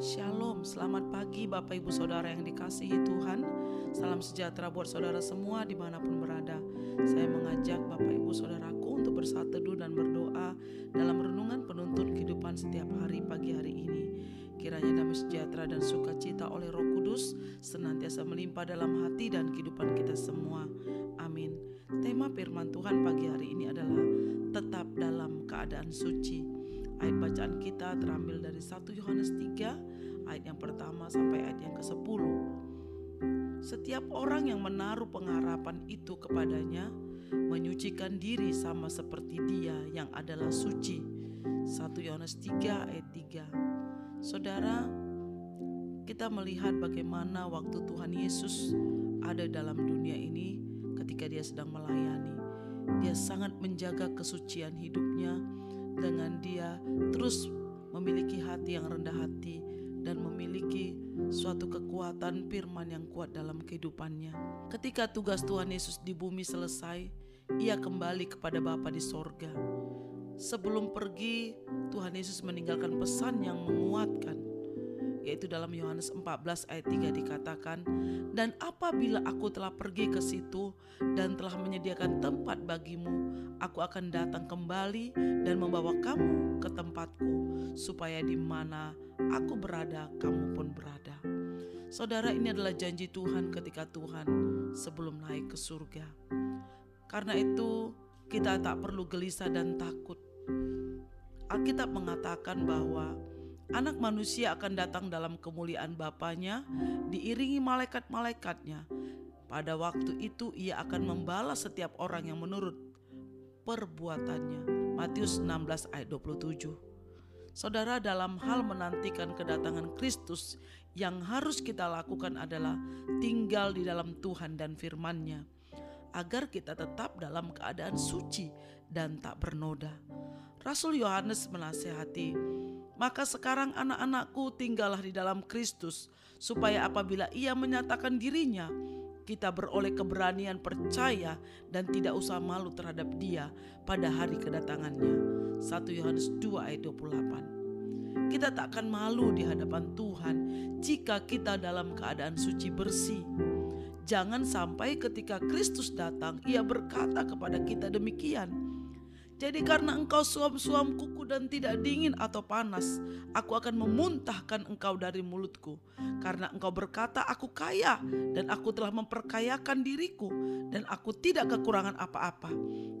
Shalom, selamat pagi Bapak Ibu Saudara yang dikasihi Tuhan. Salam sejahtera buat saudara semua di mana pun berada. Saya mengajak Bapak Ibu Saudaraku untuk bersatu teduh dan berdoa Dalam renungan penuntun kehidupan setiap hari pagi hari ini. Kiranya damai sejahtera dan sukacita oleh roh kudus Senantiasa melimpah dalam hati dan kehidupan kita semua. Amin. Tema firman Tuhan pagi hari ini adalah Tetap dalam keadaan suci Ayat bacaan kita terambil dari 1 Yohanes 3 ayat yang pertama sampai ayat yang ke-10. Setiap orang yang menaruh pengharapan itu kepadanya menyucikan diri sama seperti dia yang adalah suci. 1 Yohanes 3 ayat 3. Saudara, kita melihat bagaimana waktu Tuhan Yesus ada dalam dunia ini ketika dia sedang melayani. Dia sangat menjaga kesucian hidupnya, dengan dia terus memiliki hati yang rendah hati dan memiliki suatu kekuatan firman yang kuat dalam kehidupannya. Ketika tugas Tuhan Yesus di bumi selesai, ia kembali kepada Bapa di sorga. Sebelum pergi, Tuhan Yesus meninggalkan pesan yang menguatkan yaitu dalam Yohanes 14 ayat 3 dikatakan, "Dan apabila aku telah pergi ke situ dan telah menyediakan tempat bagimu, aku akan datang kembali dan membawa kamu ke tempatku, supaya di mana aku berada, kamu pun berada." Saudara, ini adalah janji Tuhan ketika Tuhan sebelum naik ke surga. Karena itu, kita tak perlu gelisah dan takut. Alkitab mengatakan bahwa Anak manusia akan datang dalam kemuliaan Bapaknya, diiringi malaikat-malaikatnya. Pada waktu itu ia akan membalas setiap orang yang menurut perbuatannya. Matius 16 ayat 27. Saudara dalam hal menantikan kedatangan Kristus yang harus kita lakukan adalah tinggal di dalam Tuhan dan firman-Nya agar kita tetap dalam keadaan suci dan tak bernoda. Rasul Yohanes menasehati, maka sekarang anak-anakku tinggallah di dalam Kristus, supaya apabila ia menyatakan dirinya, kita beroleh keberanian percaya dan tidak usah malu terhadap dia pada hari kedatangannya. 1 Yohanes 2 ayat 28 Kita tak akan malu di hadapan Tuhan jika kita dalam keadaan suci bersih. Jangan sampai ketika Kristus datang, ia berkata kepada kita demikian, jadi karena engkau suam-suam kuku dan tidak dingin atau panas, aku akan memuntahkan engkau dari mulutku. Karena engkau berkata, aku kaya dan aku telah memperkayakan diriku dan aku tidak kekurangan apa-apa.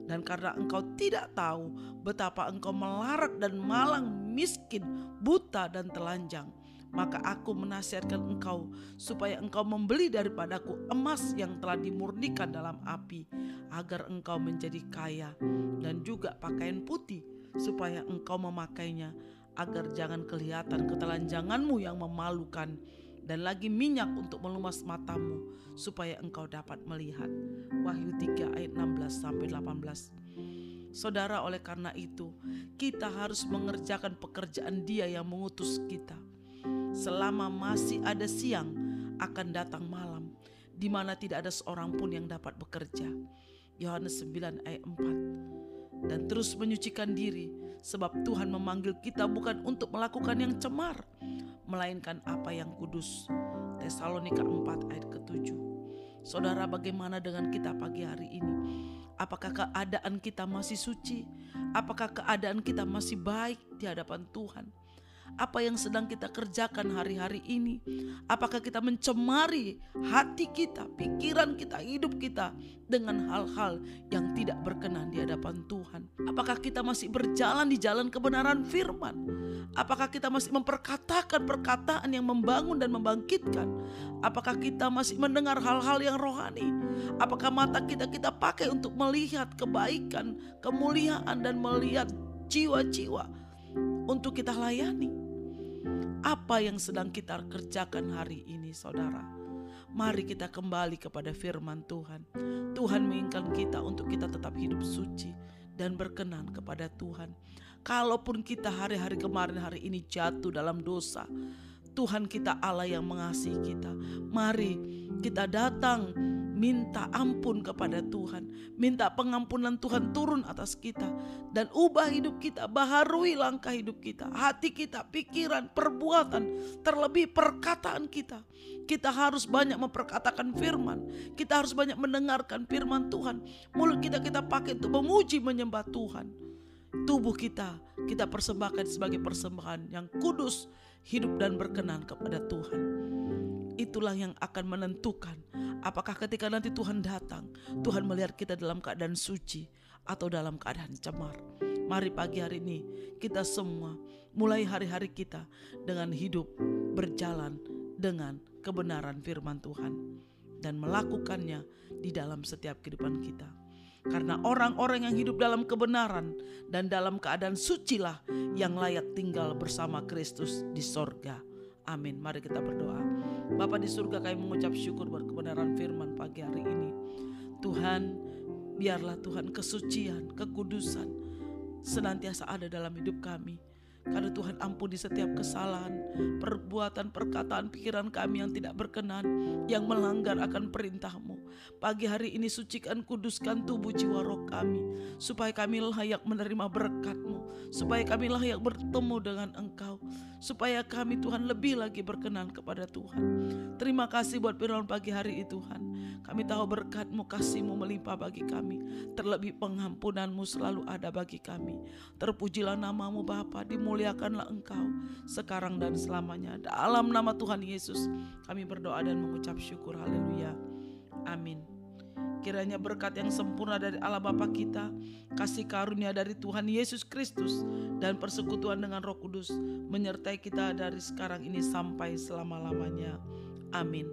Dan karena engkau tidak tahu betapa engkau melarat dan malang, miskin, buta dan telanjang maka aku menasihatkan engkau supaya engkau membeli daripadaku emas yang telah dimurnikan dalam api agar engkau menjadi kaya dan juga pakaian putih supaya engkau memakainya agar jangan kelihatan ketelanjanganmu yang memalukan dan lagi minyak untuk melumas matamu supaya engkau dapat melihat. Wahyu 3 ayat 16 sampai 18. Saudara, oleh karena itu, kita harus mengerjakan pekerjaan Dia yang mengutus kita selama masih ada siang akan datang malam di mana tidak ada seorang pun yang dapat bekerja. Yohanes 9 ayat 4. Dan terus menyucikan diri sebab Tuhan memanggil kita bukan untuk melakukan yang cemar melainkan apa yang kudus. Tesalonika 4 ayat ke-7. Saudara bagaimana dengan kita pagi hari ini? Apakah keadaan kita masih suci? Apakah keadaan kita masih baik di hadapan Tuhan? Apa yang sedang kita kerjakan hari-hari ini. Apakah kita mencemari hati kita, pikiran kita, hidup kita dengan hal-hal yang tidak berkenan di hadapan Tuhan? Apakah kita masih berjalan di jalan kebenaran firman? Apakah kita masih memperkatakan perkataan yang membangun dan membangkitkan? Apakah kita masih mendengar hal-hal yang rohani? Apakah mata kita kita pakai untuk melihat kebaikan, kemuliaan dan melihat jiwa-jiwa untuk kita layani. Apa yang sedang kita kerjakan hari ini, saudara? Mari kita kembali kepada firman Tuhan. Tuhan menginginkan kita untuk kita tetap hidup suci dan berkenan kepada Tuhan. Kalaupun kita hari-hari kemarin hari ini jatuh dalam dosa, Tuhan kita Allah yang mengasihi kita. Mari kita datang minta ampun kepada Tuhan, minta pengampunan Tuhan turun atas kita, dan ubah hidup kita, baharui langkah hidup kita, hati kita, pikiran, perbuatan, terlebih perkataan kita. Kita harus banyak memperkatakan firman, kita harus banyak mendengarkan firman Tuhan. Mulut kita kita pakai untuk memuji menyembah Tuhan. Tubuh kita kita persembahkan sebagai persembahan yang kudus, hidup dan berkenan kepada Tuhan. Itulah yang akan menentukan Apakah ketika nanti Tuhan datang, Tuhan melihat kita dalam keadaan suci atau dalam keadaan cemar? Mari pagi hari ini kita semua mulai hari-hari kita dengan hidup berjalan dengan kebenaran firman Tuhan dan melakukannya di dalam setiap kehidupan kita. Karena orang-orang yang hidup dalam kebenaran dan dalam keadaan sucilah yang layak tinggal bersama Kristus di sorga. Amin. Mari kita berdoa. Bapa di surga kami mengucap syukur buat kebenaran firman pagi hari ini. Tuhan, biarlah Tuhan kesucian, kekudusan senantiasa ada dalam hidup kami. Karena Tuhan ampuni setiap kesalahan, perbuatan, perkataan, pikiran kami yang tidak berkenan, yang melanggar akan perintahmu. Pagi hari ini sucikan, kuduskan tubuh jiwa roh kami, supaya kami layak menerima berkatmu, supaya kami layak bertemu dengan engkau, supaya kami Tuhan lebih lagi berkenan kepada Tuhan. Terima kasih buat firman pagi hari ini Tuhan. Kami tahu berkatmu, kasihmu melimpah bagi kami. Terlebih pengampunanmu selalu ada bagi kami. Terpujilah namamu Bapa, dimuliakanlah engkau sekarang dan selamanya. Dalam nama Tuhan Yesus kami berdoa dan mengucap syukur. Haleluya. Kiranya berkat yang sempurna dari Allah Bapa kita, kasih karunia dari Tuhan Yesus Kristus, dan persekutuan dengan Roh Kudus menyertai kita dari sekarang ini sampai selama-lamanya. Amin.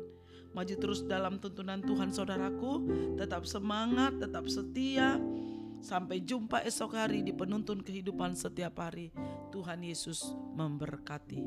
Maju terus dalam tuntunan Tuhan saudaraku. Tetap semangat, tetap setia. Sampai jumpa esok hari di penuntun kehidupan setiap hari. Tuhan Yesus memberkati.